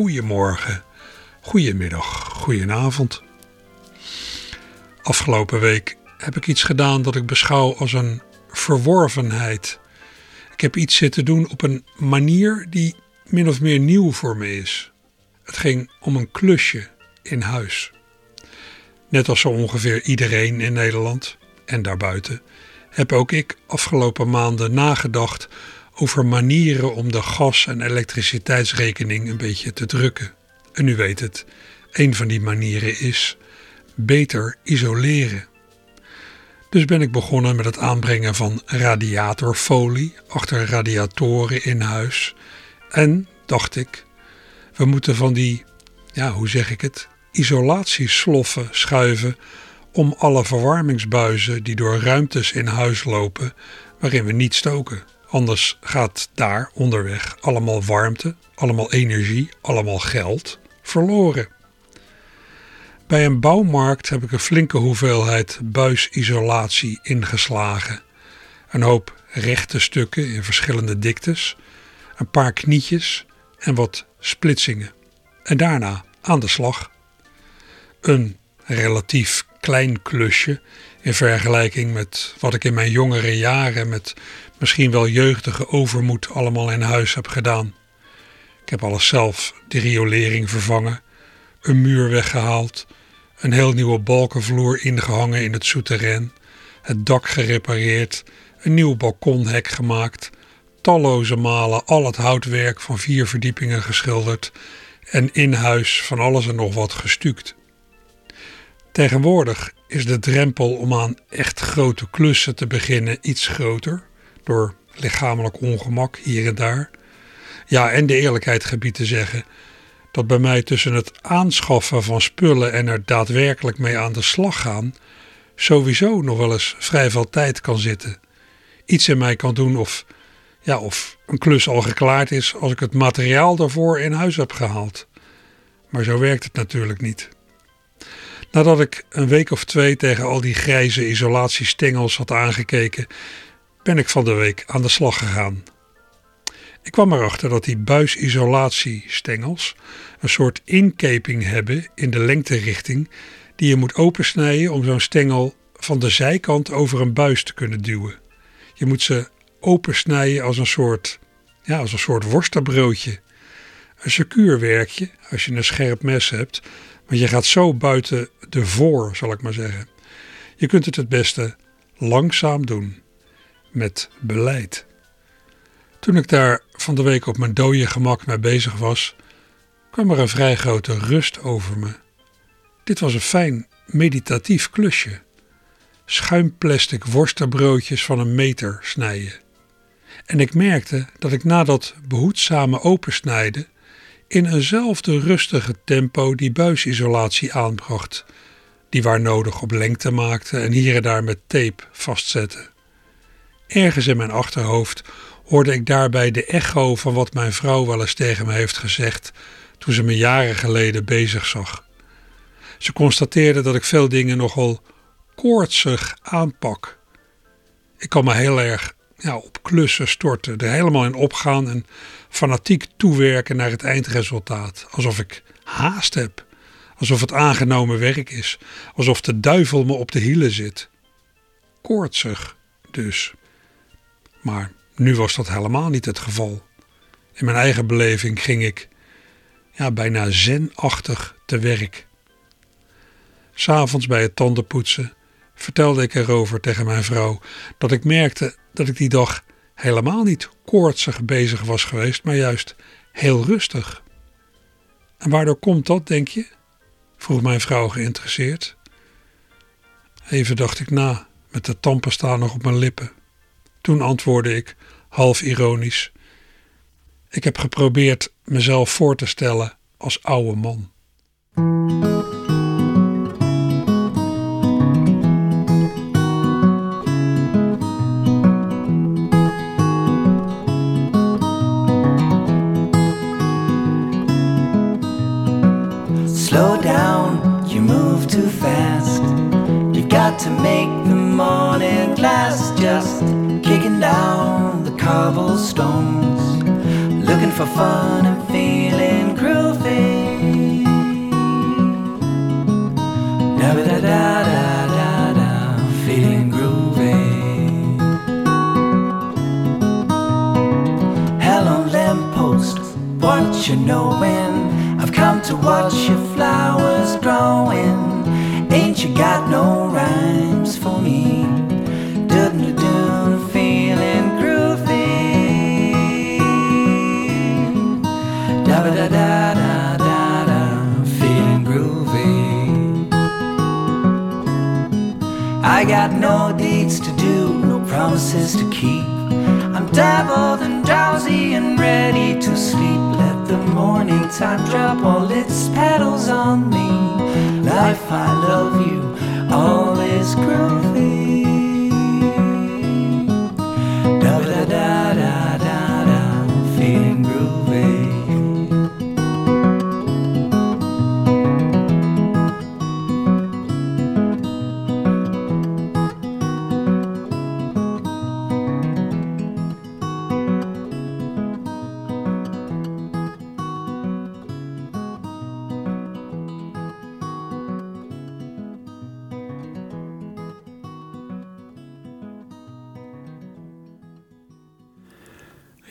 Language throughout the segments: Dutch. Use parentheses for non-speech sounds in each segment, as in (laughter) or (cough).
Goedemorgen, goedemiddag, goedenavond. Afgelopen week heb ik iets gedaan dat ik beschouw als een verworvenheid. Ik heb iets zitten doen op een manier die min of meer nieuw voor me is. Het ging om een klusje in huis. Net als zo ongeveer iedereen in Nederland en daarbuiten heb ook ik afgelopen maanden nagedacht over manieren om de gas- en elektriciteitsrekening een beetje te drukken. En u weet het, een van die manieren is beter isoleren. Dus ben ik begonnen met het aanbrengen van radiatorfolie achter radiatoren in huis. En dacht ik, we moeten van die, ja hoe zeg ik het, isolatiesloffen schuiven om alle verwarmingsbuizen die door ruimtes in huis lopen waarin we niet stoken. Anders gaat daar onderweg allemaal warmte, allemaal energie, allemaal geld verloren. Bij een bouwmarkt heb ik een flinke hoeveelheid buisisolatie ingeslagen. Een hoop rechte stukken in verschillende diktes, een paar knietjes en wat splitsingen. En daarna aan de slag. Een relatief klein klusje in vergelijking met wat ik in mijn jongere jaren met misschien wel jeugdige overmoed allemaal in huis heb gedaan. Ik heb alles zelf, de riolering vervangen, een muur weggehaald, een heel nieuwe balkenvloer ingehangen in het souterrain, het dak gerepareerd, een nieuw balkonhek gemaakt, talloze malen al het houtwerk van vier verdiepingen geschilderd en in huis van alles en nog wat gestuukt. Tegenwoordig is de drempel om aan echt grote klussen te beginnen iets groter, door lichamelijk ongemak hier en daar. Ja, en de eerlijkheid gebied te zeggen dat bij mij tussen het aanschaffen van spullen en er daadwerkelijk mee aan de slag gaan, sowieso nog wel eens vrij veel tijd kan zitten. Iets in mij kan doen of, ja, of een klus al geklaard is als ik het materiaal daarvoor in huis heb gehaald. Maar zo werkt het natuurlijk niet. Nadat ik een week of twee tegen al die grijze isolatiestengels had aangekeken, ben ik van de week aan de slag gegaan. Ik kwam erachter dat die buisisolatiestengels een soort inkeping hebben in de lengterichting die je moet opensnijden om zo'n stengel van de zijkant over een buis te kunnen duwen. Je moet ze opensnijden als een soort, ja, als een soort worstenbroodje. Een secuurwerkje als je een scherp mes hebt, maar je gaat zo buiten de voor, zal ik maar zeggen. Je kunt het het beste langzaam doen, met beleid. Toen ik daar van de week op mijn dode gemak mee bezig was, kwam er een vrij grote rust over me. Dit was een fijn meditatief klusje. Schuimplastic worstenbroodjes van een meter snijden. En ik merkte dat ik na dat behoedzame opensnijden in eenzelfde rustige tempo die buisisolatie aanbracht, die waar nodig op lengte maakte en hier en daar met tape vastzette. Ergens in mijn achterhoofd hoorde ik daarbij de echo van wat mijn vrouw wel eens tegen me heeft gezegd toen ze me jaren geleden bezig zag. Ze constateerde dat ik veel dingen nogal koortsig aanpak. Ik kan me heel erg ja, op klussen storten, er helemaal in opgaan en fanatiek toewerken naar het eindresultaat. Alsof ik haast heb, alsof het aangenomen werk is, alsof de duivel me op de hielen zit. Koortsig dus. Maar nu was dat helemaal niet het geval. In mijn eigen beleving ging ik ja, bijna zenachtig te werk. S'avonds bij het tandenpoetsen vertelde ik erover tegen mijn vrouw dat ik merkte dat ik die dag helemaal niet koortsig bezig was geweest, maar juist heel rustig. En waardoor komt dat, denk je? vroeg mijn vrouw geïnteresseerd. Even dacht ik na, met de tandpasta nog op mijn lippen. Toen antwoordde ik, half ironisch: Ik heb geprobeerd mezelf voor te stellen als oude man.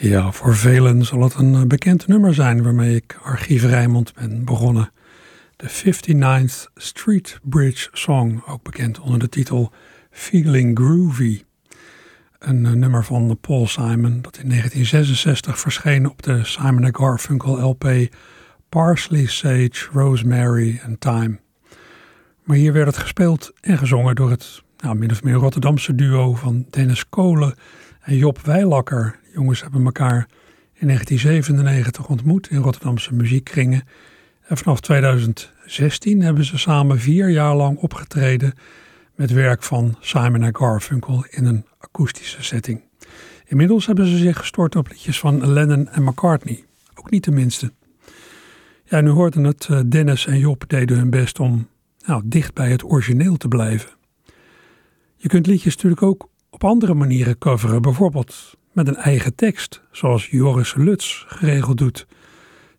Ja, voor velen zal het een eh, bekend nummer zijn waarmee ik Archief Rijmond ben begonnen. De 59th Street Bridge Song, ook bekend onder de titel Feeling Groovy. Een eh, nummer van Paul Simon dat in 1966 verscheen op de Simon Garfunkel LP Parsley, Sage, Rosemary and Thyme. Maar hier werd het gespeeld en gezongen door het nou, min of meer Rotterdamse duo van Dennis Kolen en Job Weilakker. Jongens hebben elkaar in 1997 ontmoet in Rotterdamse muziekkringen. En vanaf 2016 hebben ze samen vier jaar lang opgetreden met werk van Simon en Garfunkel in een akoestische setting. Inmiddels hebben ze zich gestort op liedjes van Lennon en McCartney. Ook niet de minste. Ja, nu hoorden het, eh, Dennis en Job deden hun best om nou, dicht bij het origineel te blijven. Je kunt liedjes natuurlijk ook op andere manieren coveren, bijvoorbeeld met een eigen tekst, zoals Joris Luts geregeld doet.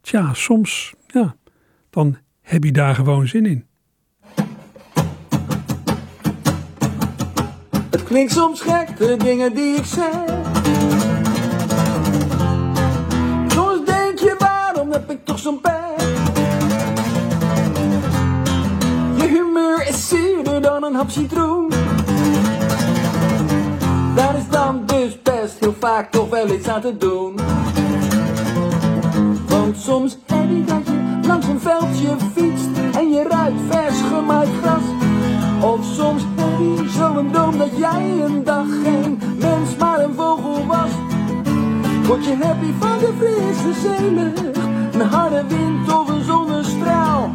Tja, soms, ja, dan heb je daar gewoon zin in. Het klinkt soms gek, de dingen die ik zeg. Soms denk je, waarom heb ik toch zo'n pech? Je humeur is zuurder dan een hap citroen. Vaak toch wel iets aan te doen. Want soms heb dat je langs een veldje fietst en je ruikt vers gemaaid gras. Of soms heb je zo'n droom dat jij een dag geen mens maar een vogel was. Word je happy van de frisse zeelucht, een harde wind of een zonnestraal.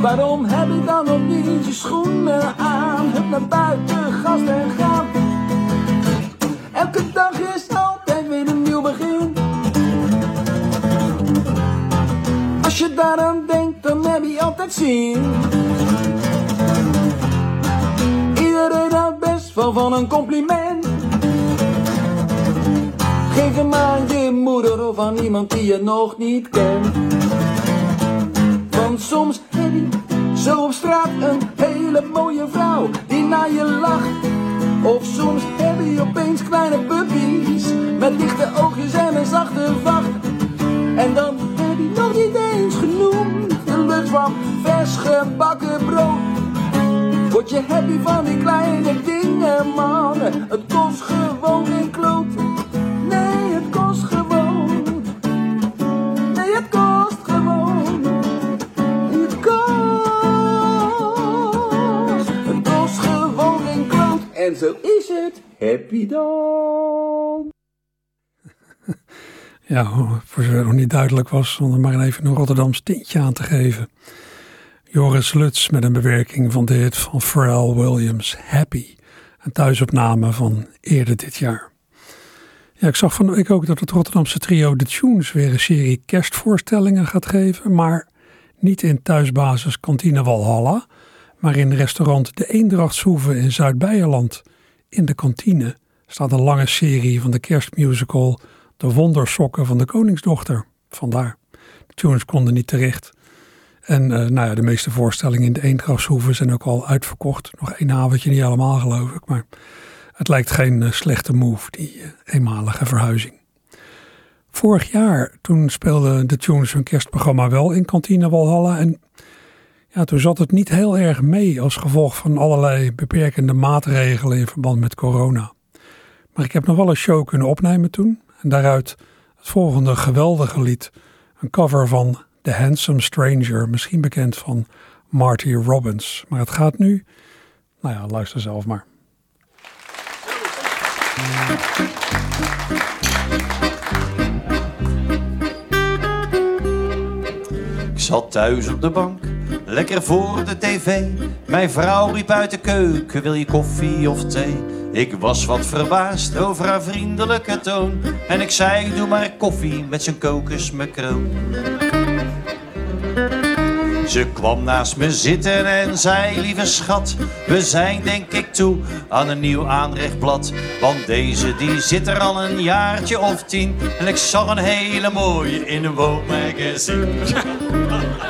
Waarom heb je dan nog niet je schoenen aan? Hup naar buiten, gast en gaan. Elke dag is altijd weer een nieuw begin. Als je daaraan denkt, dan heb je altijd zin. Iedereen houdt best wel van een compliment. Geef hem aan je moeder of aan iemand die je nog niet kent. Want soms heb je zo op straat een hele mooie vrouw die naar je lacht. Of soms heb je opeens kleine puppies met dichte oogjes en een zachte vacht. En dan heb je nog niet eens genoemd de lucht van vers gebakken brood. Word je happy van die kleine dingen, man? Het kost gewoon geen kloot. En zo is het. Happy dan. (laughs) Ja, voor zover het nog niet duidelijk was, om er maar even een Rotterdams tintje aan te geven. Joris Lutz met een bewerking van de hit van Pharrell Williams, Happy. Een thuisopname van eerder dit jaar. Ja, ik zag van de ook dat het Rotterdamse trio The Tunes weer een serie kerstvoorstellingen gaat geven. Maar niet in thuisbasis Kantine Walhalla, maar in restaurant De Eendrachtshoeve in Zuid-Beierland. In de kantine staat een lange serie van de kerstmusical De Wondersokken van de Koningsdochter. Vandaar. De tunes konden niet terecht. En uh, nou ja, de meeste voorstellingen in de Eendrachtshoeve zijn ook al uitverkocht. Nog één avondje, niet allemaal geloof ik. Maar het lijkt geen uh, slechte move, die uh, eenmalige verhuizing. Vorig jaar, toen speelde de Tunes hun kerstprogramma wel in Kantine Walhalla. En ja, toen zat het niet heel erg mee als gevolg van allerlei beperkende maatregelen in verband met corona. Maar ik heb nog wel een show kunnen opnemen toen. En daaruit het volgende geweldige lied. Een cover van The Handsome Stranger, misschien bekend van Marty Robbins. Maar het gaat nu, nou ja, luister zelf maar. Ik zat thuis op de bank, lekker voor de tv. Mijn vrouw riep uit de keuken, wil je koffie of thee? Ik was wat verbaasd over haar vriendelijke toon. En ik zei, doe maar koffie met zijn kokosmacroon. Ze kwam naast me zitten en zei, lieve schat, we zijn denk ik toe aan een nieuw aanrechtblad. Want deze die zit er al een jaartje of tien en ik zag een hele mooie in een woonmagazine. (laughs)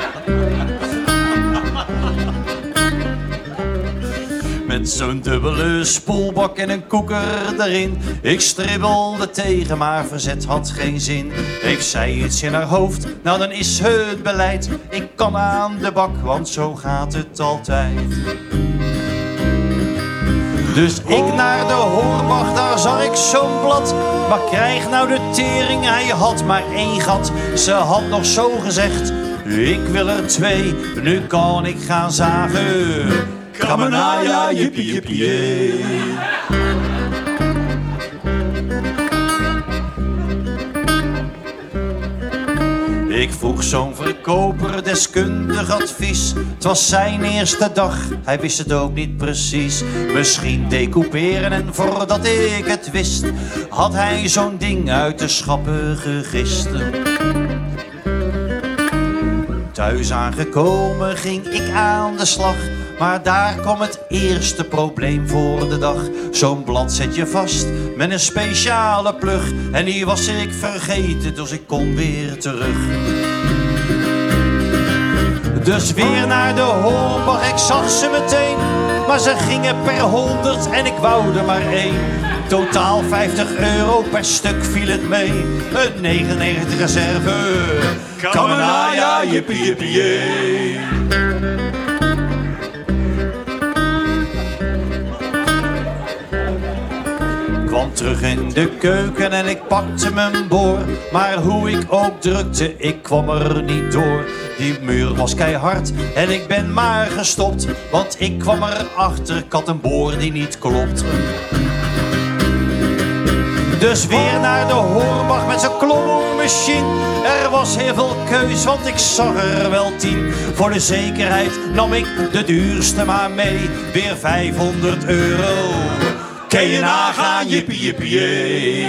Zo'n dubbele spoelbak en een koeker erin. Ik stribbelde tegen, maar verzet had geen zin. Ik zei iets in haar hoofd, nou dan is het beleid. Ik kan aan de bak, want zo gaat het altijd. Dus ik naar de hoorbach, daar zag ik zo'n blad. Maar krijg nou de tering, hij had maar één gat. Ze had nog zo gezegd, ik wil er twee. Nu kan ik gaan zagen. Kamanaya, jippie jippie jee. Ik vroeg zo'n verkoper deskundig advies. Het was zijn eerste dag, hij wist het ook niet precies. Misschien decouperen en voordat ik het wist, had hij zo'n ding uit de schappen gegist. Thuis aangekomen ging ik aan de slag. Maar daar kwam het eerste probleem voor de dag. Zo'n blad zet je vast met een speciale plug. En die was ik vergeten, dus ik kom weer terug. Dus weer naar de hoorbach, ik zag ze meteen. Maar ze gingen per honderd en ik wou er maar één. Totaal 50 euro per stuk viel het mee. Een 99 reserve. Kamanaya, jippie jippie terug in de keuken en ik pakte mijn boor. Maar hoe ik ook drukte, ik kwam er niet door. Die muur was keihard en ik ben maar gestopt. Want ik kwam erachter, ik had een boor die niet klopt. Dus weer naar de hoorbach met zijn klommelmachine. Er was heel veel keus, want ik zag er wel tien. Voor de zekerheid nam ik de duurste maar mee. Weer 500 euro. Kun je nagaan, jippie jippie jee.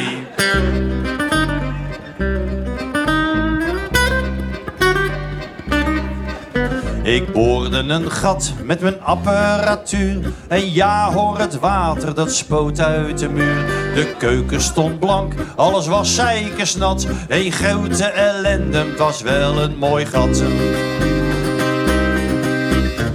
Ik boorde een gat met mijn apparatuur. En ja hoor, het water dat spoot uit de muur. De keuken stond blank, alles was zeikersnat. Een grote ellende, was wel een mooi gat.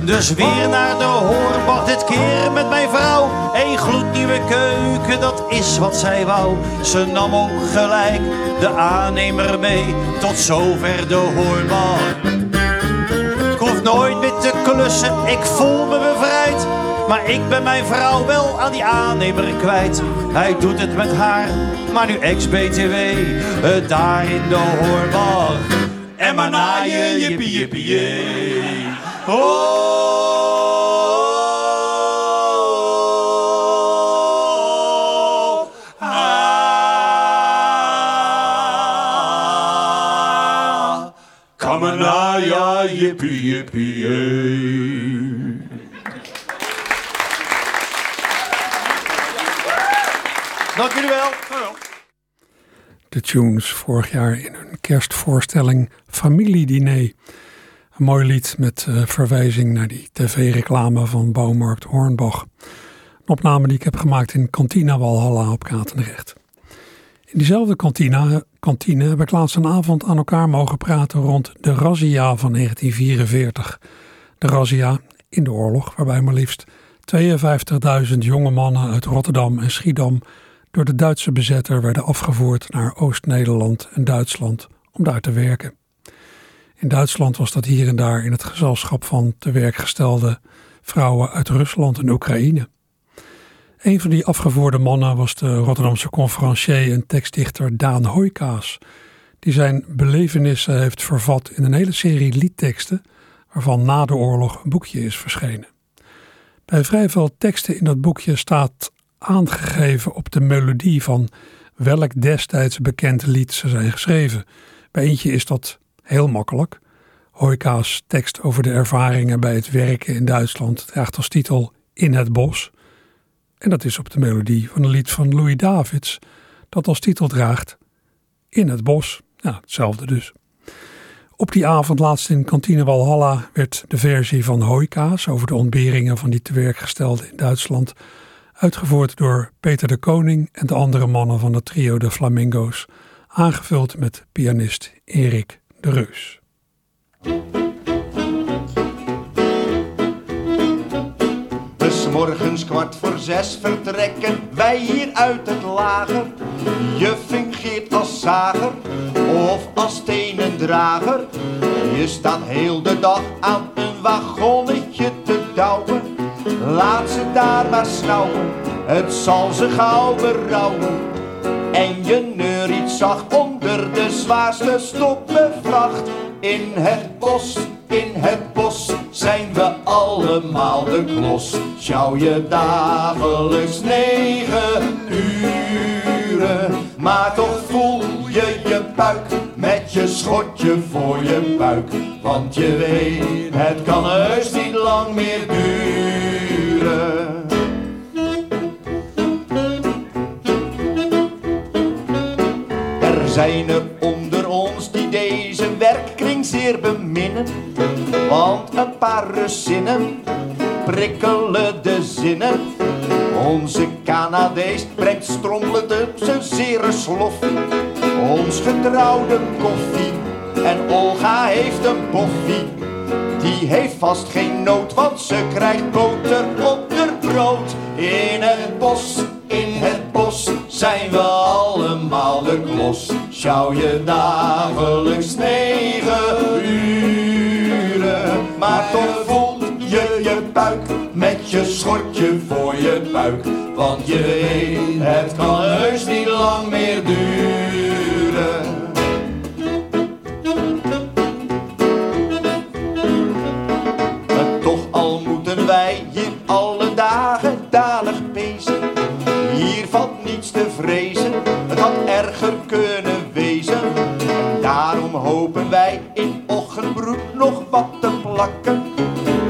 Dus weer naar de hoorbach, dit keer met mijn vrouw. Een gloednieuwe keuken, dat is wat zij wou. Ze nam ook gelijk de aannemer mee, tot zover de hoorbach. Ik hoef nooit meer te klussen, ik voel me bevrijd. Maar ik ben mijn vrouw wel aan die aannemer kwijt. Hij doet het met haar, maar nu ex-BTW, het daar in de hoorbach. En maar naaien, jippie jippie Oh, Ramana, ja, jippie, jippie, Dank jullie wel. De tunes vorig jaar in hun kerstvoorstelling Familiediner. Een mooi lied met uh, verwijzing naar die tv-reclame van Bouwmarkt Hornbach. Een opname die ik heb gemaakt in Cantina Walhalla op Katendrecht. In diezelfde kantine, kantine heb ik laatst een avond aan elkaar mogen praten rond de razzia van 1944. De razzia in de oorlog, waarbij maar liefst 52.000 jonge mannen uit Rotterdam en Schiedam door de Duitse bezetter werden afgevoerd naar Oost-Nederland en Duitsland om daar te werken. In Duitsland was dat hier en daar in het gezelschap van te werk gestelde vrouwen uit Rusland en Oekraïne. Een van die afgevoerde mannen was de Rotterdamse conferencier en tekstdichter Daan Hoijkaas, die zijn belevenissen heeft vervat in een hele serie liedteksten, waarvan na de oorlog een boekje is verschenen. Bij vrij veel teksten in dat boekje staat aangegeven op de melodie van welk destijds bekend lied ze zijn geschreven. Bij eentje is dat heel makkelijk. Hoijka's tekst over de ervaringen bij het werken in Duitsland draagt als titel In het bos. En dat is op de melodie van een lied van Louis Davids, dat als titel draagt In het bos. Ja, hetzelfde dus. Op die avond, laatst in kantine Walhalla, werd de versie van Hoijka's over de ontberingen van die tewerkgestelde in Duitsland uitgevoerd door Peter de Koning en de andere mannen van het trio de Flamingo's, aangevuld met pianist Erik de Reus. Dus morgens kwart voor zes vertrekken wij hier uit het lager. Je fungeert als zager of als stenendrager. Je staat heel de dag aan een wagonnetje te douwen. Laat ze daar maar snauwen, het zal ze gauw berouwen. En je neuriet zacht onder de zwaarste stoppenvracht. In het bos, in het bos zijn we allemaal de klos. Sjouw je dagelijks negen uren, maar toch voel je je buik met je schotje voor je buik. Want je weet, het kan heus niet lang meer duren. Zijn er onder ons die deze werkkring zeer beminnen, want een paar Russinnen prikkelen de zinnen. Onze Canadees brengt strommelend op zijn zere slof. Ons getrouwde koffie en Olga heeft een boffie. Die heeft vast geen nood, want ze krijgt boter op de brood. In het bos, in het bos zijn we allemaal de klos. Sjouw je dagelijks negen uren, maar toch voelt je je buik met je schortje voor je buik. Want je weet, het kan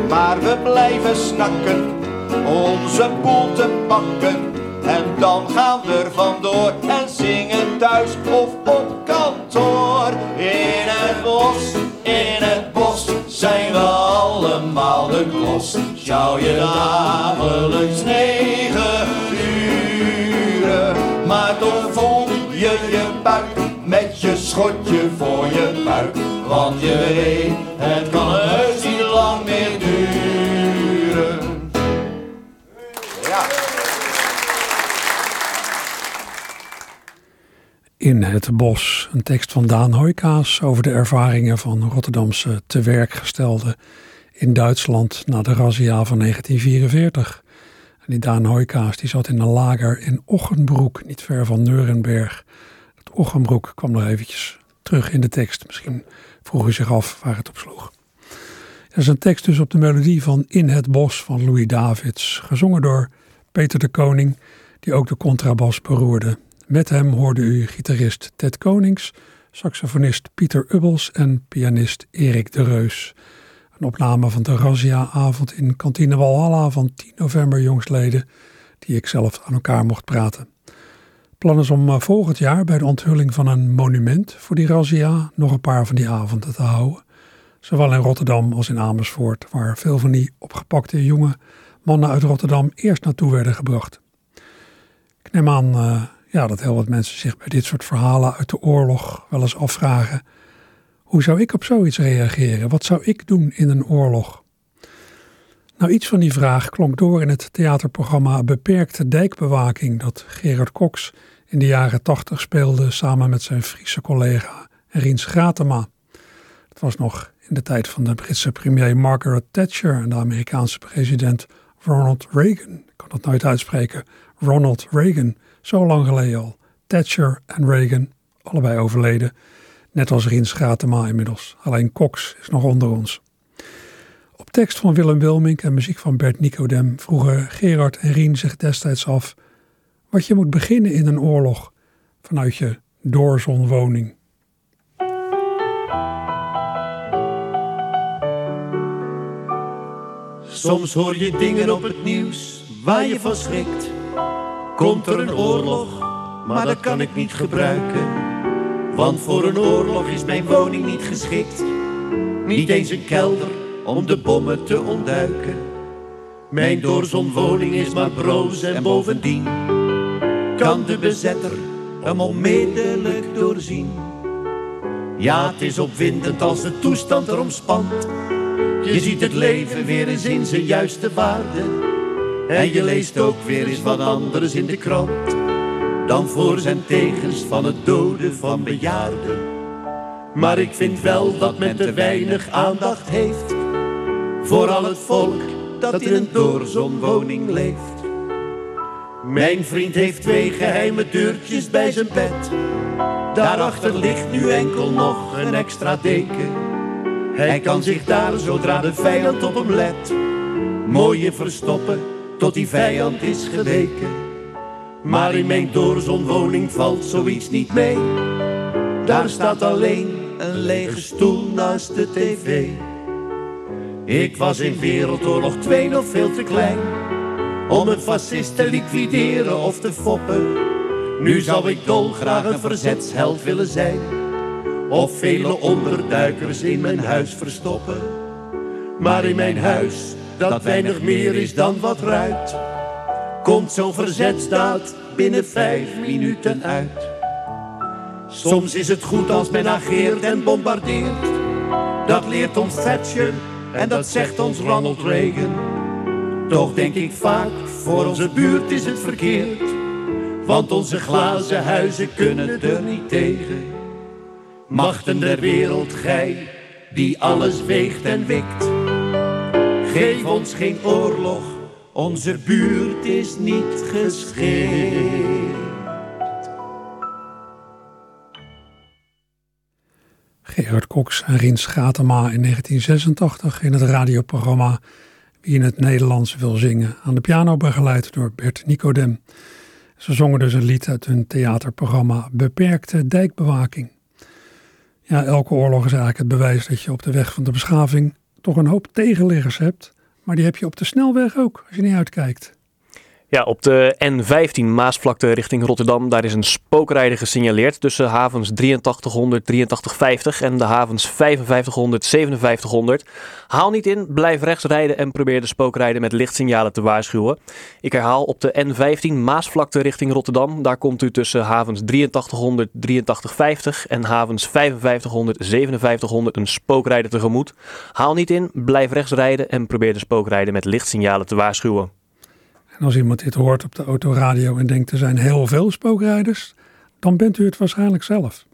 Maar we blijven snakken, onze boel te pakken. En dan gaan we er vandoor en zingen thuis of op kantoor. In het bos, in het bos zijn we allemaal de klos. Sjouw je dagelijks negen uren, maar toch voel je je buik met je schotje voor je buik. Want je weet, Bos, een tekst van Daan Hoijkaas over de ervaringen van Rotterdamse tewerkgestelden in Duitsland na de razzia van 1944. En die Daan Hoijkaas die zat in een lager in Ochenbroek, niet ver van Nuremberg. Het Ochenbroek kwam nog eventjes terug in de tekst. Misschien vroeg u zich af waar het op sloeg. Er is een tekst dus op de melodie van In het Bos van Louis Davids, gezongen door Peter de Koning, die ook de contrabas beroerde. Met hem hoorde u gitarist Ted Konings, saxofonist Pieter Ubbels en pianist Erik de Reus. Een opname van de Razzia-avond in Kantine Walhalla van 10 november jongstleden, die ik zelf aan elkaar mocht praten. Plan is om eh, volgend jaar bij de onthulling van een monument voor die Razzia nog een paar van die avonden te houden. Zowel in Rotterdam als in Amersfoort, waar veel van die opgepakte jonge mannen uit Rotterdam eerst naartoe werden gebracht. Ik neem aan uh, ja, dat heel wat mensen zich bij dit soort verhalen uit de oorlog wel eens afvragen hoe zou ik op zoiets reageren? Wat zou ik doen in een oorlog? Nou, iets van die vraag klonk door in het theaterprogramma Beperkte Dijkbewaking dat Gerard Cox in de jaren tachtig speelde samen met zijn Friese collega Riens Gratema. Het was nog in de tijd van de Britse premier Margaret Thatcher en de Amerikaanse president Ronald Reagan. Ik kan dat nooit uitspreken. Ronald Reagan, zo lang geleden al. Thatcher en Reagan, allebei overleden. Net als Rins Gratema inmiddels. Alleen Cox is nog onder ons. Op tekst van Willem Wilmink en muziek van Bert Nicodem vroegen Gerard en Rien zich destijds af wat je moet beginnen in een oorlog vanuit je doorzonwoning. Soms hoor je dingen op het nieuws waar je van schrikt. Komt er een oorlog, maar dat kan ik niet gebruiken. Want voor een oorlog is mijn woning niet geschikt. Niet eens een kelder om de bommen te ontduiken. Mijn doorzonwoning is maar broos en bovendien kan de bezetter hem onmiddellijk doorzien. Ja, het is opwindend als de toestand erom spant. Je ziet het leven weer eens in zijn juiste waarde. En je leest ook weer eens wat anders in de krant dan voor zijn tegens van het doden van bejaarden. Maar ik vind wel dat men te weinig aandacht heeft voor al het volk dat in een doorzonwoning leeft. Mijn vriend heeft twee geheime deurtjes bij zijn bed. Daarachter ligt nu enkel nog een extra deken. Hij kan zich daar zodra de vijand op hem let, mooie verstoppen tot die vijand is geweken. Maar in mijn doorzonwoning valt zoiets niet mee. Daar staat alleen een lege stoel naast de tv. Ik was in Wereldoorlog 2 nog veel te klein om een fascist te liquideren of te foppen. Nu zou ik dolgraag een verzetsheld willen zijn of vele onderduikers in mijn huis verstoppen. Maar in mijn huis, dat weinig meer is dan wat ruit komt zo'n verzetstaat binnen vijf minuten uit. Soms is het goed als men ageert en bombardeert. Dat leert ons Thatcher en dat zegt ons Ronald Reagan. Toch denk ik vaak, voor onze buurt is het verkeerd. Want onze glazen huizen kunnen er niet tegen. Machten der wereld, gij, die alles weegt en wikt. Geef ons geen oorlog onze buurt is niet geschikt. Gerard Cox en Rins Schatema in 1986 in het radioprogramma Wie in het Nederlands wil zingen. Aan de piano begeleid door Bert Nicodem. Ze zongen dus een lied uit hun theaterprogramma Beperkte Dijkbewaking. Ja, elke oorlog is eigenlijk het bewijs dat je op de weg van de beschaving toch een hoop tegenliggers hebt. Maar die heb je op de snelweg ook, als je niet uitkijkt. Ja, op de N15 Maasvlakte richting Rotterdam, daar is een spookrijder gesignaleerd tussen havens 8300, 8350 en de havens 5500, 5700. Haal niet in, blijf rechts rijden en probeer de spookrijder met lichtsignalen te waarschuwen. Ik herhaal op de N15 Maasvlakte richting Rotterdam, daar komt u tussen havens 8300, 8350 en havens 5500, 5700 een spookrijder tegemoet. Haal niet in, blijf rechts rijden en probeer de spookrijder met lichtsignalen te waarschuwen. En als iemand dit hoort op de autoradio en denkt er zijn heel veel spookrijders, dan bent u het waarschijnlijk zelf.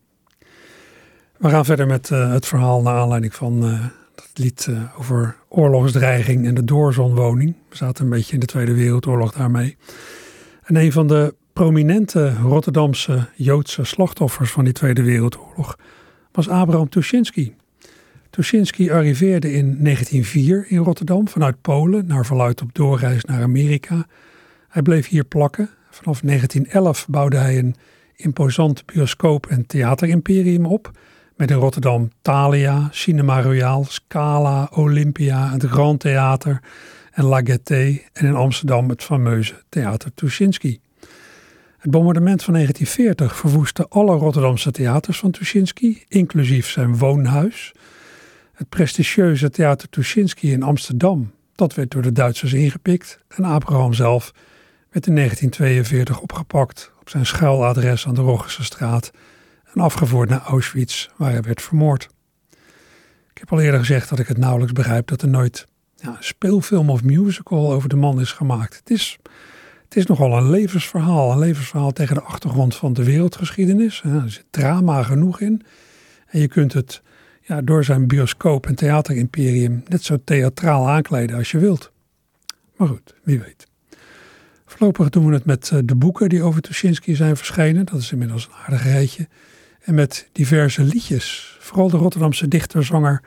We gaan verder met uh, het verhaal naar aanleiding van uh, dat lied uh, over oorlogsdreiging en de doorzonwoning. We zaten een beetje in de Tweede Wereldoorlog daarmee. En een van de prominente Rotterdamse Joodse slachtoffers van die Tweede Wereldoorlog was Abraham Tuschinski. Tuschinski arriveerde in 1904 in Rotterdam vanuit Polen, naar verluid op doorreis naar Amerika. Hij bleef hier plakken. Vanaf 1911 bouwde hij een imposant bioscoop- en theaterimperium op. Met in Rotterdam Thalia, Cinema Royal, Scala, Olympia, het Grand Theater en La Gaîté. En in Amsterdam het fameuze Theater Tuschinski. Het bombardement van 1940 verwoestte alle Rotterdamse theaters van Tuschinski, inclusief zijn woonhuis. Het prestigieuze Theater Tuschinski in Amsterdam, dat werd door de Duitsers ingepikt. En Abraham zelf werd in 1942 opgepakt op zijn schuiladres aan de straat en afgevoerd naar Auschwitz, waar hij werd vermoord. Ik heb al eerder gezegd dat ik het nauwelijks begrijp dat er nooit ja, een speelfilm of musical over de man is gemaakt. Het is, het is nogal een levensverhaal, een levensverhaal tegen de achtergrond van de wereldgeschiedenis. Er zit drama genoeg in. En je kunt het ja, door zijn bioscoop- en theaterimperium net zo theatraal aankleden als je wilt. Maar goed, wie weet. Voorlopig doen we het met eh, de boeken die over Tuschinski zijn verschenen. Dat is inmiddels een aardig rijtje. En met diverse liedjes. Vooral de Rotterdamse dichter-zanger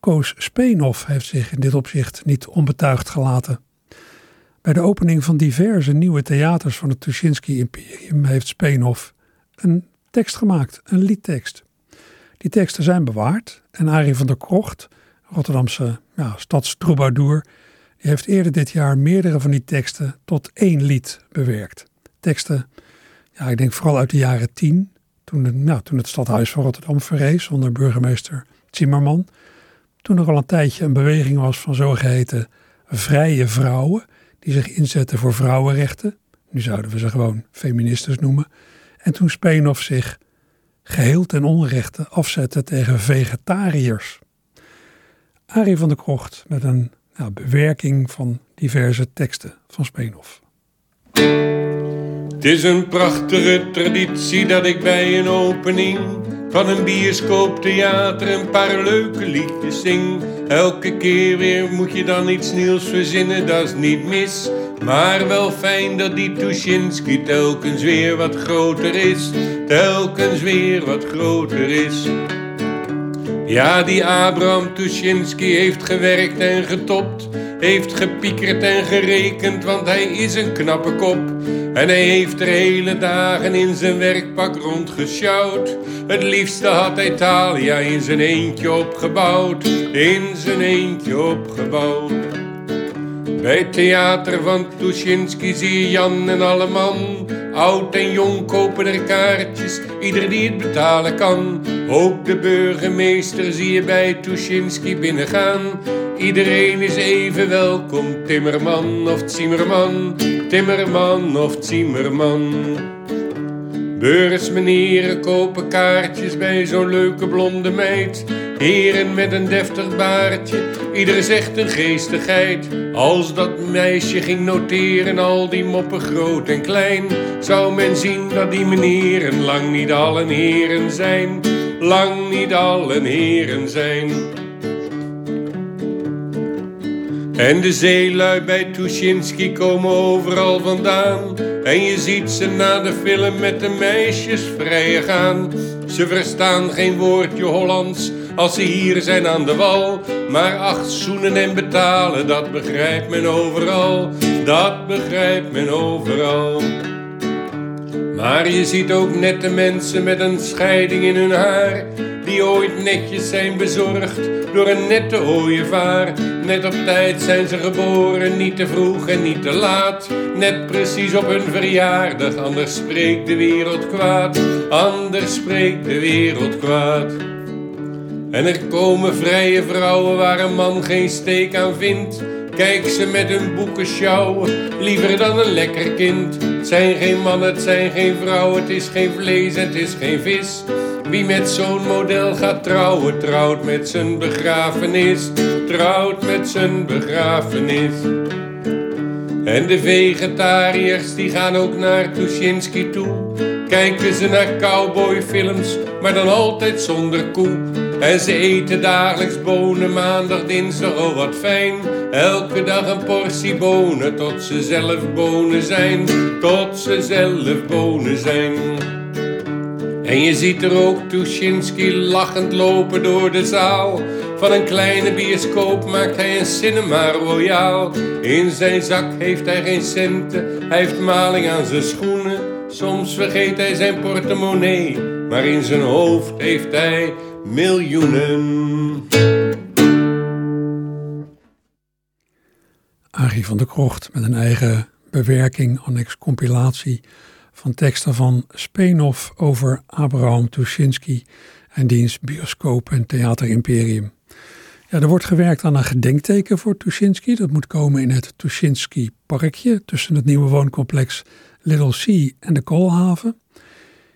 Koos Speenhoff heeft zich in dit opzicht niet onbetuigd gelaten. Bij de opening van diverse nieuwe theaters van het Tuschinski-imperium heeft Speenhoff een tekst gemaakt, een liedtekst. Die teksten zijn bewaard en Arie van der Krocht, Rotterdamse ja, die heeft eerder dit jaar meerdere van die teksten tot één lied bewerkt. Teksten, ja, ik denk vooral uit de jaren tien, toen, het, nou, toen het stadhuis van Rotterdam verrees onder burgemeester Zimmerman. Toen er al een tijdje een beweging was van zogeheten vrije vrouwen, die zich inzetten voor vrouwenrechten. Nu zouden we ze gewoon feministes noemen. En toen Speenhoff zich geheel ten onrechte afzette tegen vegetariërs. Arie van der Krocht met een nou, bewerking van diverse teksten van Speenhoff. Het is een prachtige traditie dat ik bij een opening van een bioscooptheater een paar leuke liedjes zing. Elke keer weer moet je dan iets nieuws verzinnen, dat is niet mis. Maar wel fijn dat die Tuschinski telkens weer wat groter is. Telkens weer wat groter is. Ja, die Abraham Tuschinski heeft gewerkt en getopt. Heeft gepiekerd en gerekend, want hij is een knappe kop. En hij heeft er hele dagen in zijn werkpak rondgesjouwd. Het liefste had hij Thalia in zijn eentje opgebouwd. In zijn eentje opgebouwd. Bij het theater van Tuschinski zie je Jan en alle man. Oud en jong kopen er kaartjes, ieder die het betalen kan. Ook de burgemeester zie je bij Tuschinski binnengaan. Iedereen is even welkom, timmerman of zimmerman. Timmerman of zimmerman. Beursmenieren kopen kaartjes bij zo'n leuke blonde meid. Heren met een deftig baardje, ieder zegt een geestigheid. Als dat meisje ging noteren, al die moppen groot en klein, zou men zien dat die meneren lang niet allen heren zijn. Lang niet allen heren zijn. En de zeelui bij Tuschinski komen overal vandaan. En je ziet ze na de film met de meisjes vrij gaan. Ze verstaan geen woordje Hollands als ze hier zijn aan de wal. Maar acht zoenen en betalen, dat begrijpt men overal. Dat begrijpt men overal. Maar je ziet ook nette mensen met een scheiding in hun haar. Die ooit netjes zijn bezorgd door een nette ooievaar. Net op tijd zijn ze geboren, niet te vroeg en niet te laat. Net precies op hun verjaardag, anders spreekt de wereld kwaad. Anders spreekt de wereld kwaad. En er komen vrije vrouwen waar een man geen steek aan vindt. Kijk ze met hun boeken sjouwen, liever dan een lekker kind. Het zijn geen mannen, het zijn geen vrouwen, het is geen vlees het is geen vis. Wie met zo'n model gaat trouwen, trouwt met zijn begrafenis. Trouwt met zijn begrafenis. En de vegetariërs die gaan ook naar Tuschinski toe. Kijken ze naar cowboyfilms, maar dan altijd zonder koe. En ze eten dagelijks bonen, maandag, dinsdag, oh wat fijn. Elke dag een portie bonen, tot ze zelf bonen zijn. Tot ze zelf bonen zijn. En je ziet er ook Tuschinski lachend lopen door de zaal. Van een kleine bioscoop maakt hij een cinema royaal. In zijn zak heeft hij geen centen, hij heeft maling aan zijn schoenen. Soms vergeet hij zijn portemonnee, maar in zijn hoofd heeft hij miljoenen. Arie van der Krocht met een eigen bewerking, annex compilatie van teksten van Speenhof over Abraham Tuschinski en diens bioscoop en theaterimperium. Ja, er wordt gewerkt aan een gedenkteken voor Tuschinski. Dat moet komen in het Tuschinski Parkje tussen het nieuwe wooncomplex Little Sea en de Koolhaven.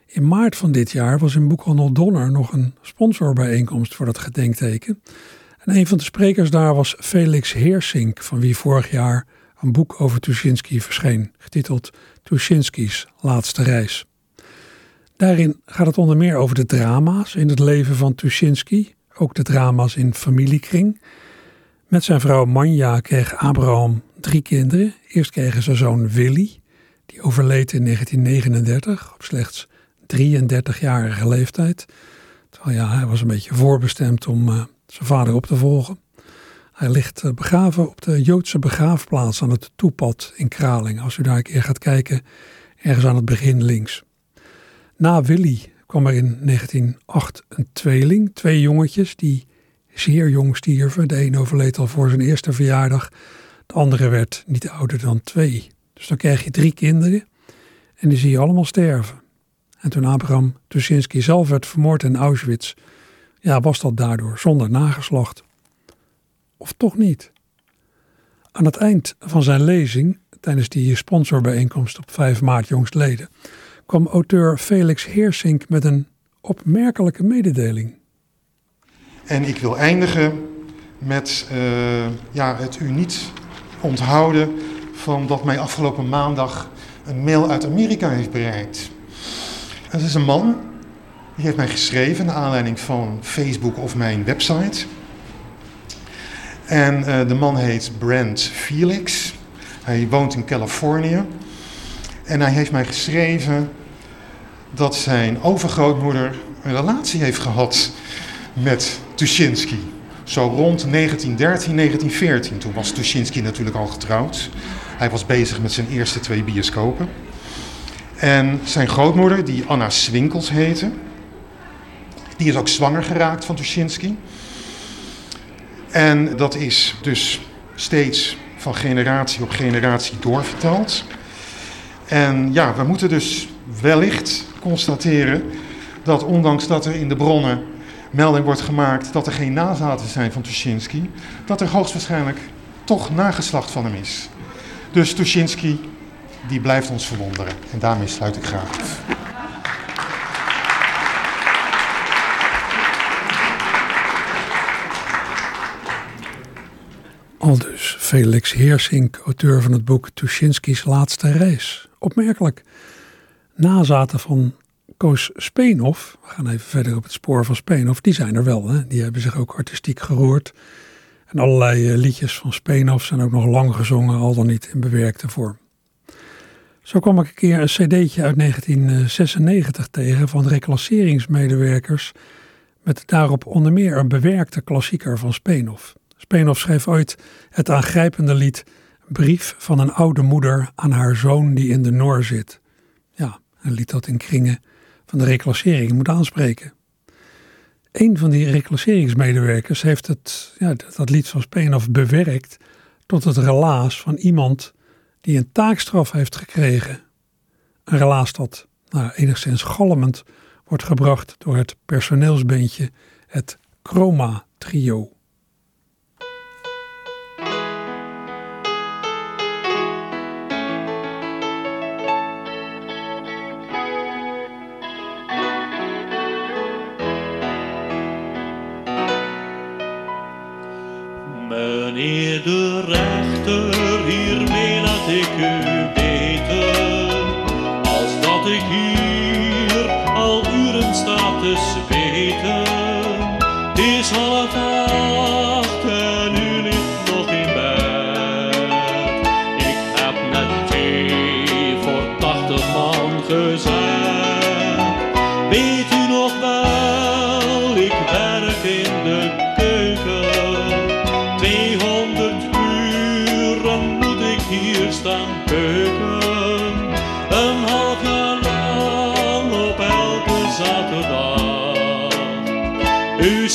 In maart van dit jaar was in Boekhandel Donner nog een sponsorbijeenkomst voor dat gedenkteken. En een van de sprekers daar was Felix Heersink, van wie vorig jaar een boek over Tuschinski verscheen, getiteld Tuschinski's laatste reis. Daarin gaat het onder meer over de drama's in het leven van Tuschinski, ook de drama's in familiekring. Met zijn vrouw Manja kreeg Abraham drie kinderen. Eerst kregen ze zoon Willy, die overleed in 1939 op slechts 33-jarige leeftijd. Terwijl ja, hij was een beetje voorbestemd om uh, zijn vader op te volgen. Hij ligt uh, begraven op de Joodse begraafplaats aan het Toepad in Kraling. Als u daar een keer gaat kijken, ergens aan het begin links. Na Willy kwam er in 1908 een tweeling, twee jongetjes die zeer jong stierven. De een overleed al voor zijn eerste verjaardag, de andere werd niet ouder dan twee. Dus dan krijg je drie kinderen en die zie je allemaal sterven. En toen Abraham Tuschinski zelf werd vermoord in Auschwitz, ja, was dat daardoor zonder nageslacht. Of toch niet? Aan het eind van zijn lezing, tijdens die sponsorbijeenkomst op 5 maart jongstleden, kwam auteur Felix Heersink met een opmerkelijke mededeling. En ik wil eindigen met uh, ja, het u niet onthouden van dat mij afgelopen maandag een mail uit Amerika heeft bereikt. Het is een man, die heeft mij geschreven naar aanleiding van Facebook of mijn website. En uh, de man heet Brent Felix. Hij woont in Californië. En hij heeft mij geschreven dat zijn overgrootmoeder een relatie heeft gehad met Tuschinski. Zo rond 1913, 1914. Toen was Tuschinski natuurlijk al getrouwd. Hij was bezig met zijn eerste twee bioscopen. En zijn grootmoeder, die Anna Swinkels heette, die is ook zwanger geraakt van Tuschinski. En dat is dus steeds van generatie op generatie doorverteld. En ja, we moeten dus wellicht constateren dat ondanks dat er in de bronnen melding wordt gemaakt dat er geen nazaten zijn van Tuschinski, dat er hoogstwaarschijnlijk toch nageslacht van hem is. Dus Tuschinski, die blijft ons verwonderen. En daarmee sluit ik graag af. Aldus Felix Heersink, auteur van het boek Tuschinski's laatste reis. Opmerkelijk. Nazaten van Koos Speenhof, we gaan even verder op het spoor van Speenhof, die zijn er wel. Hè? Die hebben zich ook artistiek geroerd. En allerlei eh, liedjes van Speenhof zijn ook nog lang gezongen, al dan niet in bewerkte vorm. Zo kwam ik een keer een cd'tje uit 1996 tegen van reclasseringsmedewerkers met daarop onder meer een bewerkte klassieker van Speenhof. Speenhof schreef ooit het aangrijpende lied Brief van een oude moeder aan haar zoon die in de Noor zit. Ja, een lied dat in kringen van de reclassering moet aanspreken. Een van die reclasseringsmedewerkers heeft het, ja, dat lied van Speenhof bewerkt tot het relaas van iemand die een taakstraf heeft gekregen. Een relaas dat nou, enigszins galmend wordt gebracht door het personeelsbandje, het Chroma Trio.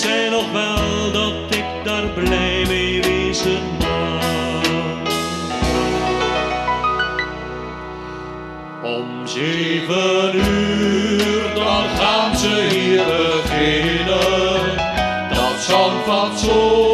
Zij nog wel dat ik daar blij mee wezen mag. Om zeven uur, dan gaan ze hier beginnen. Dat zal fatsoen.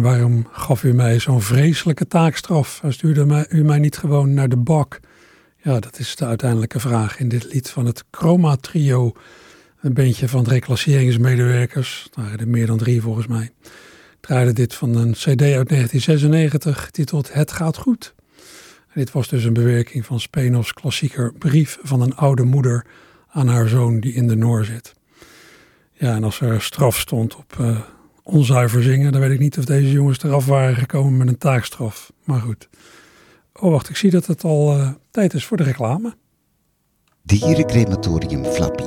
Waarom gaf u mij zo'n vreselijke taakstraf? Stuurde mij, u mij niet gewoon naar de bak? Ja, dat is de uiteindelijke vraag in dit lied van het Chroma Trio. Een bandje van reclasseringsmedewerkers. Er waren er meer dan drie volgens mij. Draaide dit van een cd uit 1996, getiteld Het gaat goed. Dit was dus een bewerking van Spenovs klassieker Brief van een oude moeder aan haar zoon die in de Noor zit. Ja, en als er straf stond op eh, onzuiver zingen, dan weet ik niet of deze jongens eraf waren gekomen met een taakstraf. Maar goed. Oh, wacht, ik zie dat het al eh, tijd is voor de reclame. Dierencrematorium Flappy.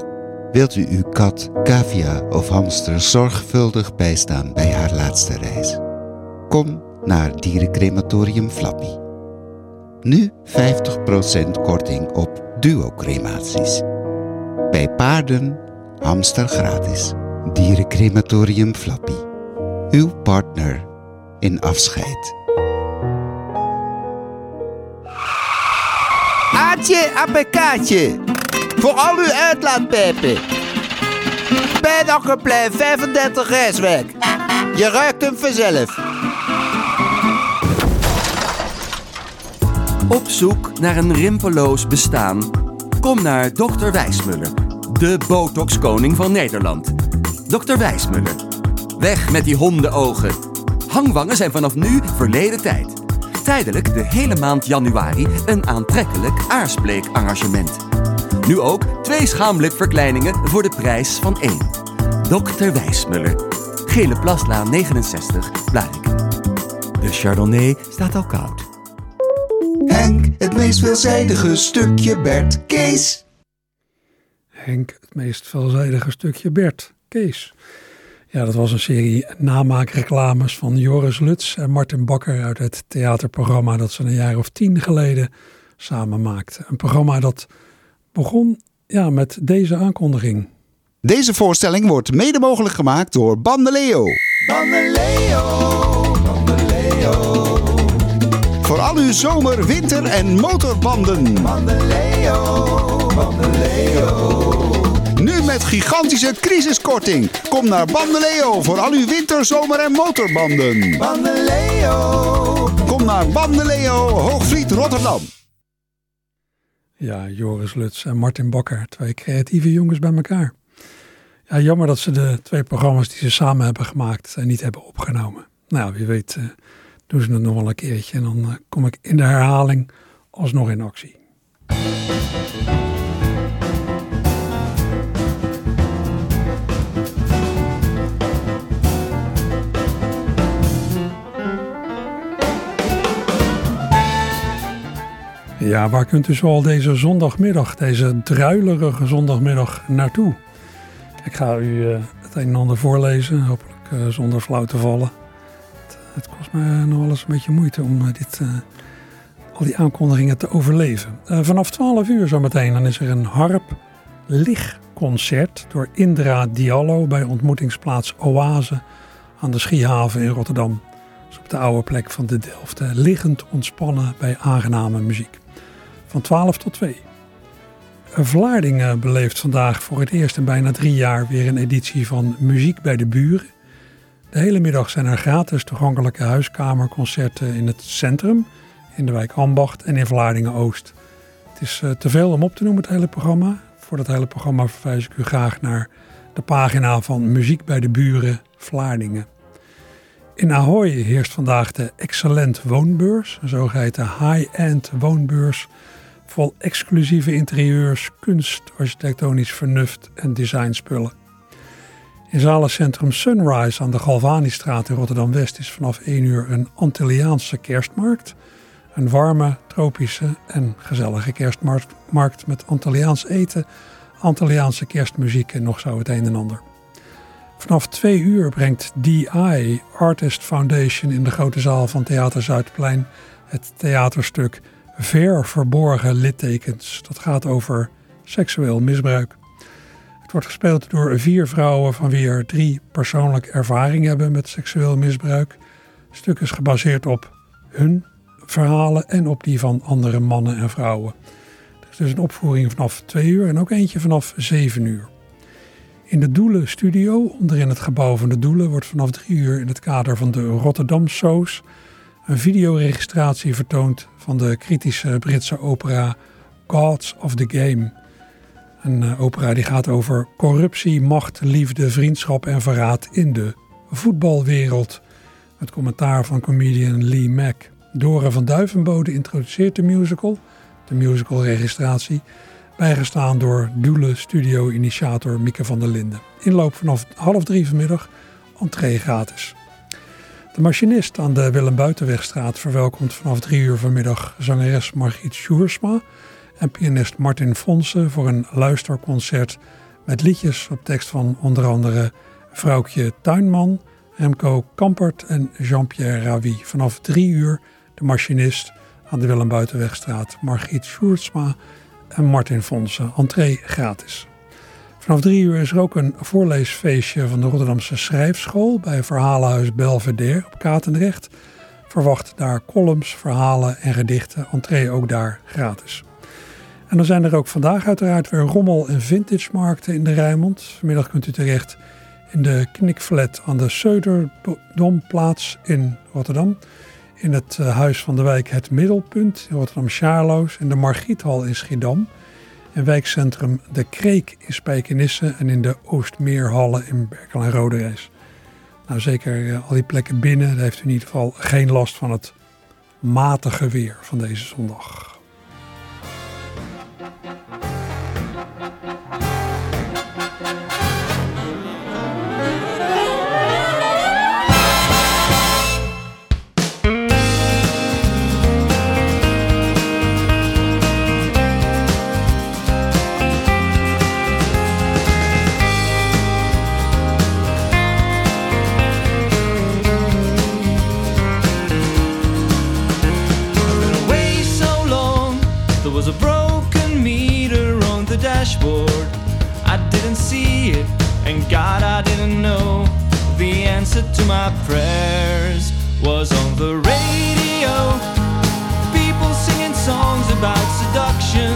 Wilt u uw kat, cavia of hamster zorgvuldig bijstaan bij haar laatste reis? Kom naar Dierencrematorium Flappy. Nu 50% korting op duo-crematies. Bij paarden, hamster gratis. Dierencrematorium Flappy. Uw partner in afscheid. Aatje, appekaatje. Voor al uw uitlaatpijpen. Bij Dokkerplein 35 Rijswijk. Je ruikt hem vanzelf. Op zoek naar een rimpeloos bestaan? Kom naar Dr. Wijsmuller, de botox-koning van Nederland. Dr. Wijsmuller. Weg met die hondenogen. Hangwangen zijn vanaf nu verleden tijd. Tijdelijk de hele maand januari een aantrekkelijk aarsbleek-arrangement. Nu ook twee schaamlipverkleiningen voor de prijs van één. Dr. Wijsmuller. Gele Plaslaan 69, Blariken. De Chardonnay staat al koud. Henk, het meest veelzijdige stukje Bert Kees. Henk, het meest veelzijdige stukje Bert, Kees. Ja, dat was een serie namaakreclames van Joris Luts en Martin Bakker uit het theaterprogramma dat ze een jaar of tien geleden samen maakten. Een programma dat begon ja, met deze aankondiging. Deze voorstelling wordt mede mogelijk gemaakt door Bandeleo. Bandeleo, Bandeleo, Voor al uw zomer, winter en motorbanden. Bandeleo, Bandeleo. Nu met gigantische crisiskorting. Kom naar Bandeleo voor al uw winter, zomer en motorbanden. Bandeleo. Kom naar Bandeleo, Hoogvliet, Rotterdam. Ja, Joris Luts en Martin Bakker, twee creatieve jongens bij elkaar. Ja, jammer dat ze de twee programma's die ze samen hebben gemaakt eh, niet hebben opgenomen. Nou, wie weet uh, doen ze het nog wel een keertje en dan uh, kom ik in de herhaling alsnog in actie. Ja, waar kunt u zoal deze zondagmiddag, deze druilerige zondagmiddag naartoe? Ik ga u uh, het een en ander voorlezen, hopelijk uh, zonder flauw te vallen. Het, het, kost me nog wel eens een beetje moeite om dit, al die aankondigingen te overleven. vanaf 12 uur zometeen dan is er een harp lichtconcert door Indra Diallo bij ontmoetingsplaats Oase aan de Schiehaven in Rotterdam. Dus op de oude plek van de Delft. liggend ontspannen bij aangename muziek. Van 12 tot 2. Vlaardingen beleeft vandaag voor het eerst in bijna drie jaar weer een editie van Muziek bij de Buren. De hele middag zijn er gratis toegankelijke huiskamerconcerten in het centrum, in de wijk Ambacht en in Vlaardingen Oost. Het is te veel om op te noemen, het hele programma. Voor dat hele programma verwijs ik u graag naar de pagina van Muziek bij de Buren Vlaardingen. In Ahoy heerst vandaag de Excellent Woonbeurs, een zogeheten high-end woonbeurs vol exclusieve interieurs, kunst, architectonisch vernuft en designspullen. In zalencentrum Sunrise aan de Galvanistraat in Rotterdam-West is vanaf 1 uur een Antilliaanse kerstmarkt. Een warme, tropische en gezellige kerstmarkt met Antilliaans eten, Antilliaanse kerstmuziek en nog zo het een en ander. Vanaf 2 uur brengt DI Artist Foundation in de grote zaal van Theater Zuidplein het theaterstuk ver verborgen littekens. Dat gaat over seksueel misbruik. Het wordt gespeeld door vier vrouwen van wie er drie persoonlijk ervaring hebben met seksueel misbruik. Het stuk is gebaseerd op hun verhalen en op die van andere mannen en vrouwen. Er is dus een opvoering vanaf twee uur en ook eentje vanaf zeven uur. In de Doelen Studio, onderin het gebouw van de Doelen, wordt vanaf drie uur in het kader van de Rotterdam Shows een videoregistratie vertoond van de kritische Britse opera Gods of the Game. Een uh, opera die gaat over corruptie, macht, liefde, vriendschap en verraad in de voetbalwereld. Het commentaar van comedian Lee Mack. Dore van Duivenbode introduceert de musical, de musicalregistratie, bijgestaan door Doele studio-initiator Mieke van der Linden. Inloop vanaf half drie vanmiddag, entree gratis. De machinist aan de Willem Buitenwegstraat verwelkomt vanaf drie uur vanmiddag zangeres Margriet Sjoersma en pianist Martin Fonsen voor een luisterconcert met liedjes op tekst van onder andere Vrouwtje Tuinman, Remco Kampert en Jean-Pierre Ravi. Vanaf drie uur de machinist aan de Willem Buitenwegstraat Margriet Sjoerdsma en Martin Fonsen. Entree gratis. Vanaf drie uur is er ook een voorleesfeestje van de Rotterdamse Schrijfschool bij Verhalenhuis Belvedere op Katendrecht. Verwacht daar columns, verhalen en gedichten. Entree ook daar gratis. En dan zijn er ook vandaag uiteraard weer rommel- en vintage-markten in de Rijnmond. Vanmiddag kunt u terecht in de Knikflat aan de Söderdomplaats in Rotterdam. In het eh, Huis van de Wijk Het Middelpunt in Rotterdam-Sjaarloos. In de Margriethal in Schiedam in wijkcentrum De Kreek in Spijkenisse en in de Oostmeerhallen in Berkel en Roderijs. Nou, zeker uh, al die plekken binnen, daar heeft u in ieder geval geen last van het matige weer van deze zondag. Was a broken meter on the dashboard. I didn't see it, and God, I didn't know. The answer to my prayers was on the radio. People singing songs about seduction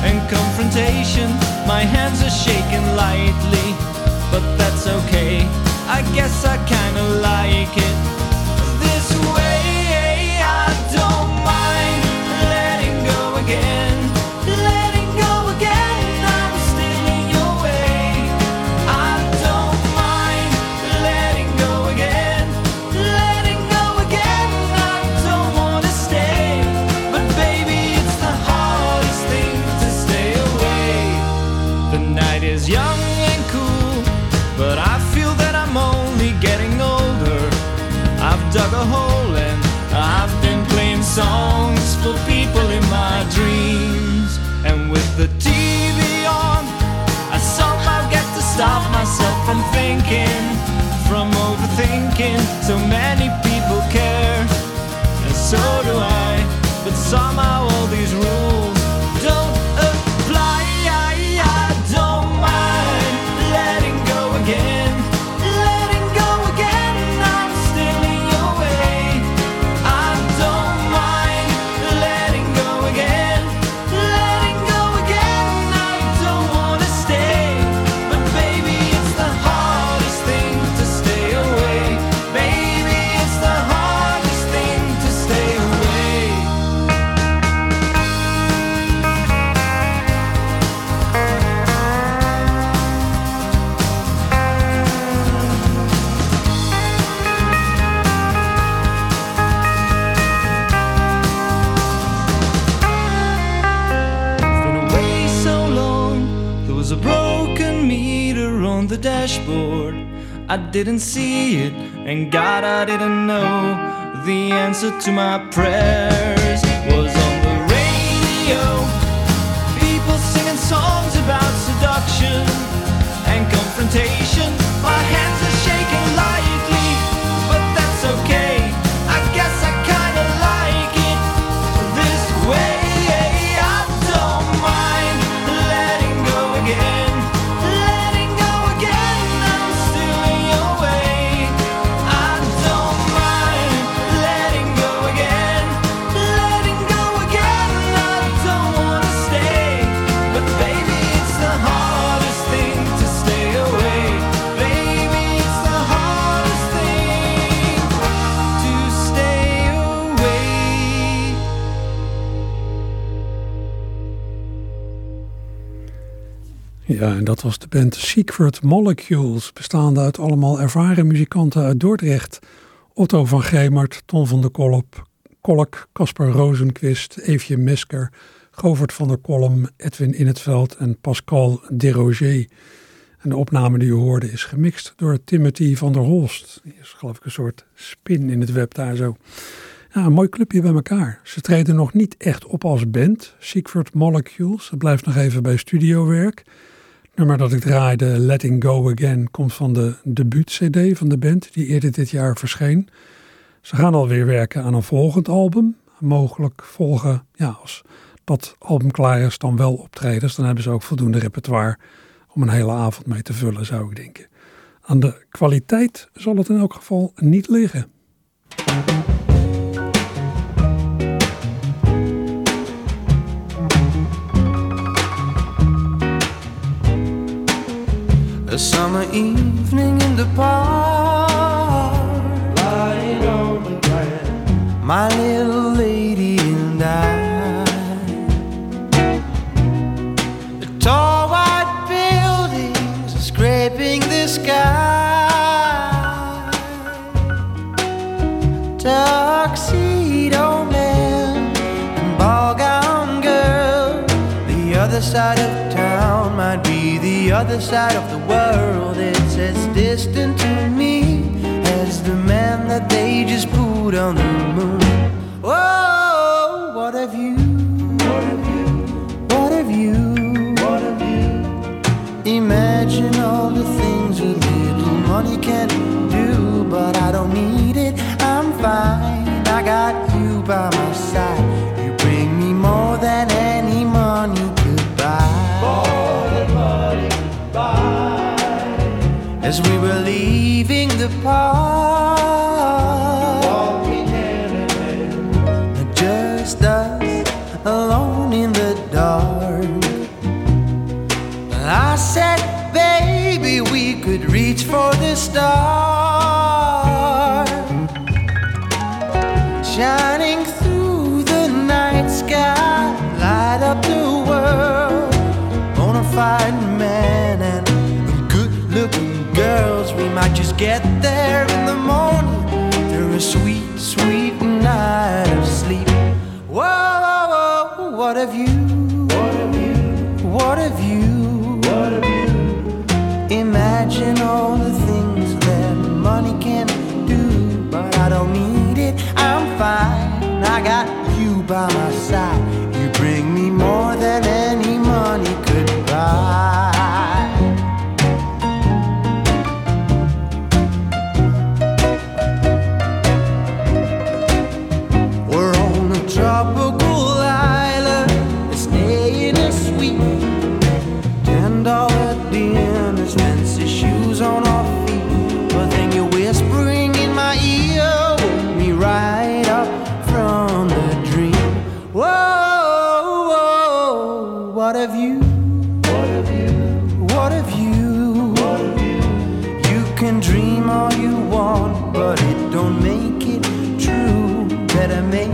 and confrontation. My hands are shaking lightly, but that's okay. I guess I kinda like it So many didn't see it, and God, I didn't know. The answer to my prayers Ja, en dat was de band Secret Molecules, bestaande uit allemaal ervaren muzikanten uit Dordrecht. Otto van Gemert, Ton van der Kolp, Kolk, Casper Rozenquist, Eefje Mesker, Govert van der Kolm, Edwin In het Veld en Pascal Desroger. En de opname die u hoorde is gemixt door Timothy van der Holst. Die is geloof ik een soort spin in het web daar zo. Ja, een mooi clubje bij elkaar. Ze treden nog niet echt op als band, Secret Molecules. Het blijft nog even bij studiowerk. Nummer dat ik draaide, Letting Go Again, komt van de debuut-cd van de band, die eerder dit jaar verscheen. Ze gaan alweer werken aan een volgend album. Mogelijk volgen, ja, als dat album klaar is, dan wel optredens. Dan hebben ze ook voldoende repertoire om een hele avond mee te vullen, zou ik denken. Aan de kwaliteit zal het in elk geval niet liggen. A summer evening in the park, lying on the grass, my little lady and I. The tall white buildings are scraping the sky. Tuxedo man and ball gown girl, the other side of town might the other side of the world. It's as distant to me as the man that they just put on the moon. Oh, what have you? What have you? What have you? What have you? Imagine all the things a little money can do, but I don't need it. I'm fine. I got you by my apart. Walking hand in hand. Just us alone in the dark. I said, baby, we could reach for the stars. What have you? What have you? What have you? What have you? Imagine all the things that money can do, but I don't need it. I'm fine. I got you by my side. You bring me more than any money could buy. Can dream all you want, but it don't make it true. Better make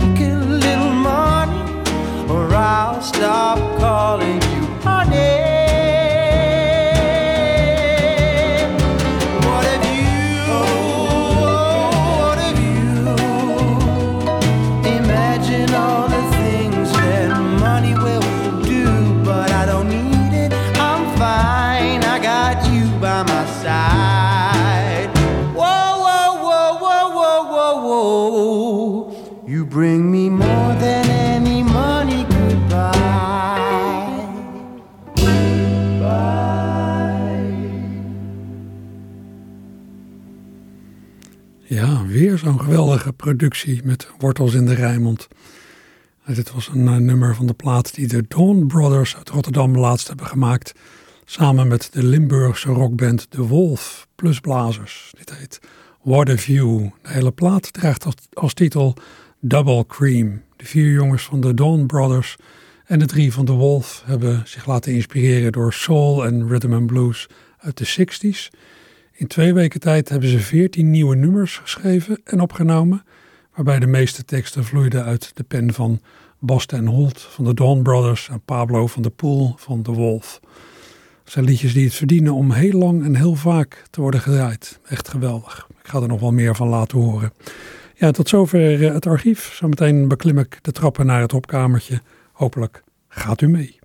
geweldige productie met wortels in de Rijnmond. En dit was een eh, nummer van de plaat die de Dawn Brothers uit Rotterdam laatst hebben gemaakt. Samen met de Limburgse rockband The Wolf plus Blazers. Dit heet What a View. De hele plaat draagt als, titel Double Cream. De vier jongens van de Dawn Brothers en de drie van The Wolf hebben zich laten inspireren door soul en rhythm and blues uit de 60s. In twee weken tijd hebben ze veertien nieuwe nummers geschreven en opgenomen, waarbij de meeste teksten vloeiden uit de pen van Bas ten Holt van de Dawn Brothers en Pablo van der Poel van The Wolf. Het zijn liedjes die het verdienen om heel lang en heel vaak te worden gedraaid. Echt geweldig. Ik ga er nog wel meer van laten horen. Ja, tot zover eh, het archief. Zometeen beklim ik de trappen naar het opkamertje. Hopelijk gaat u mee.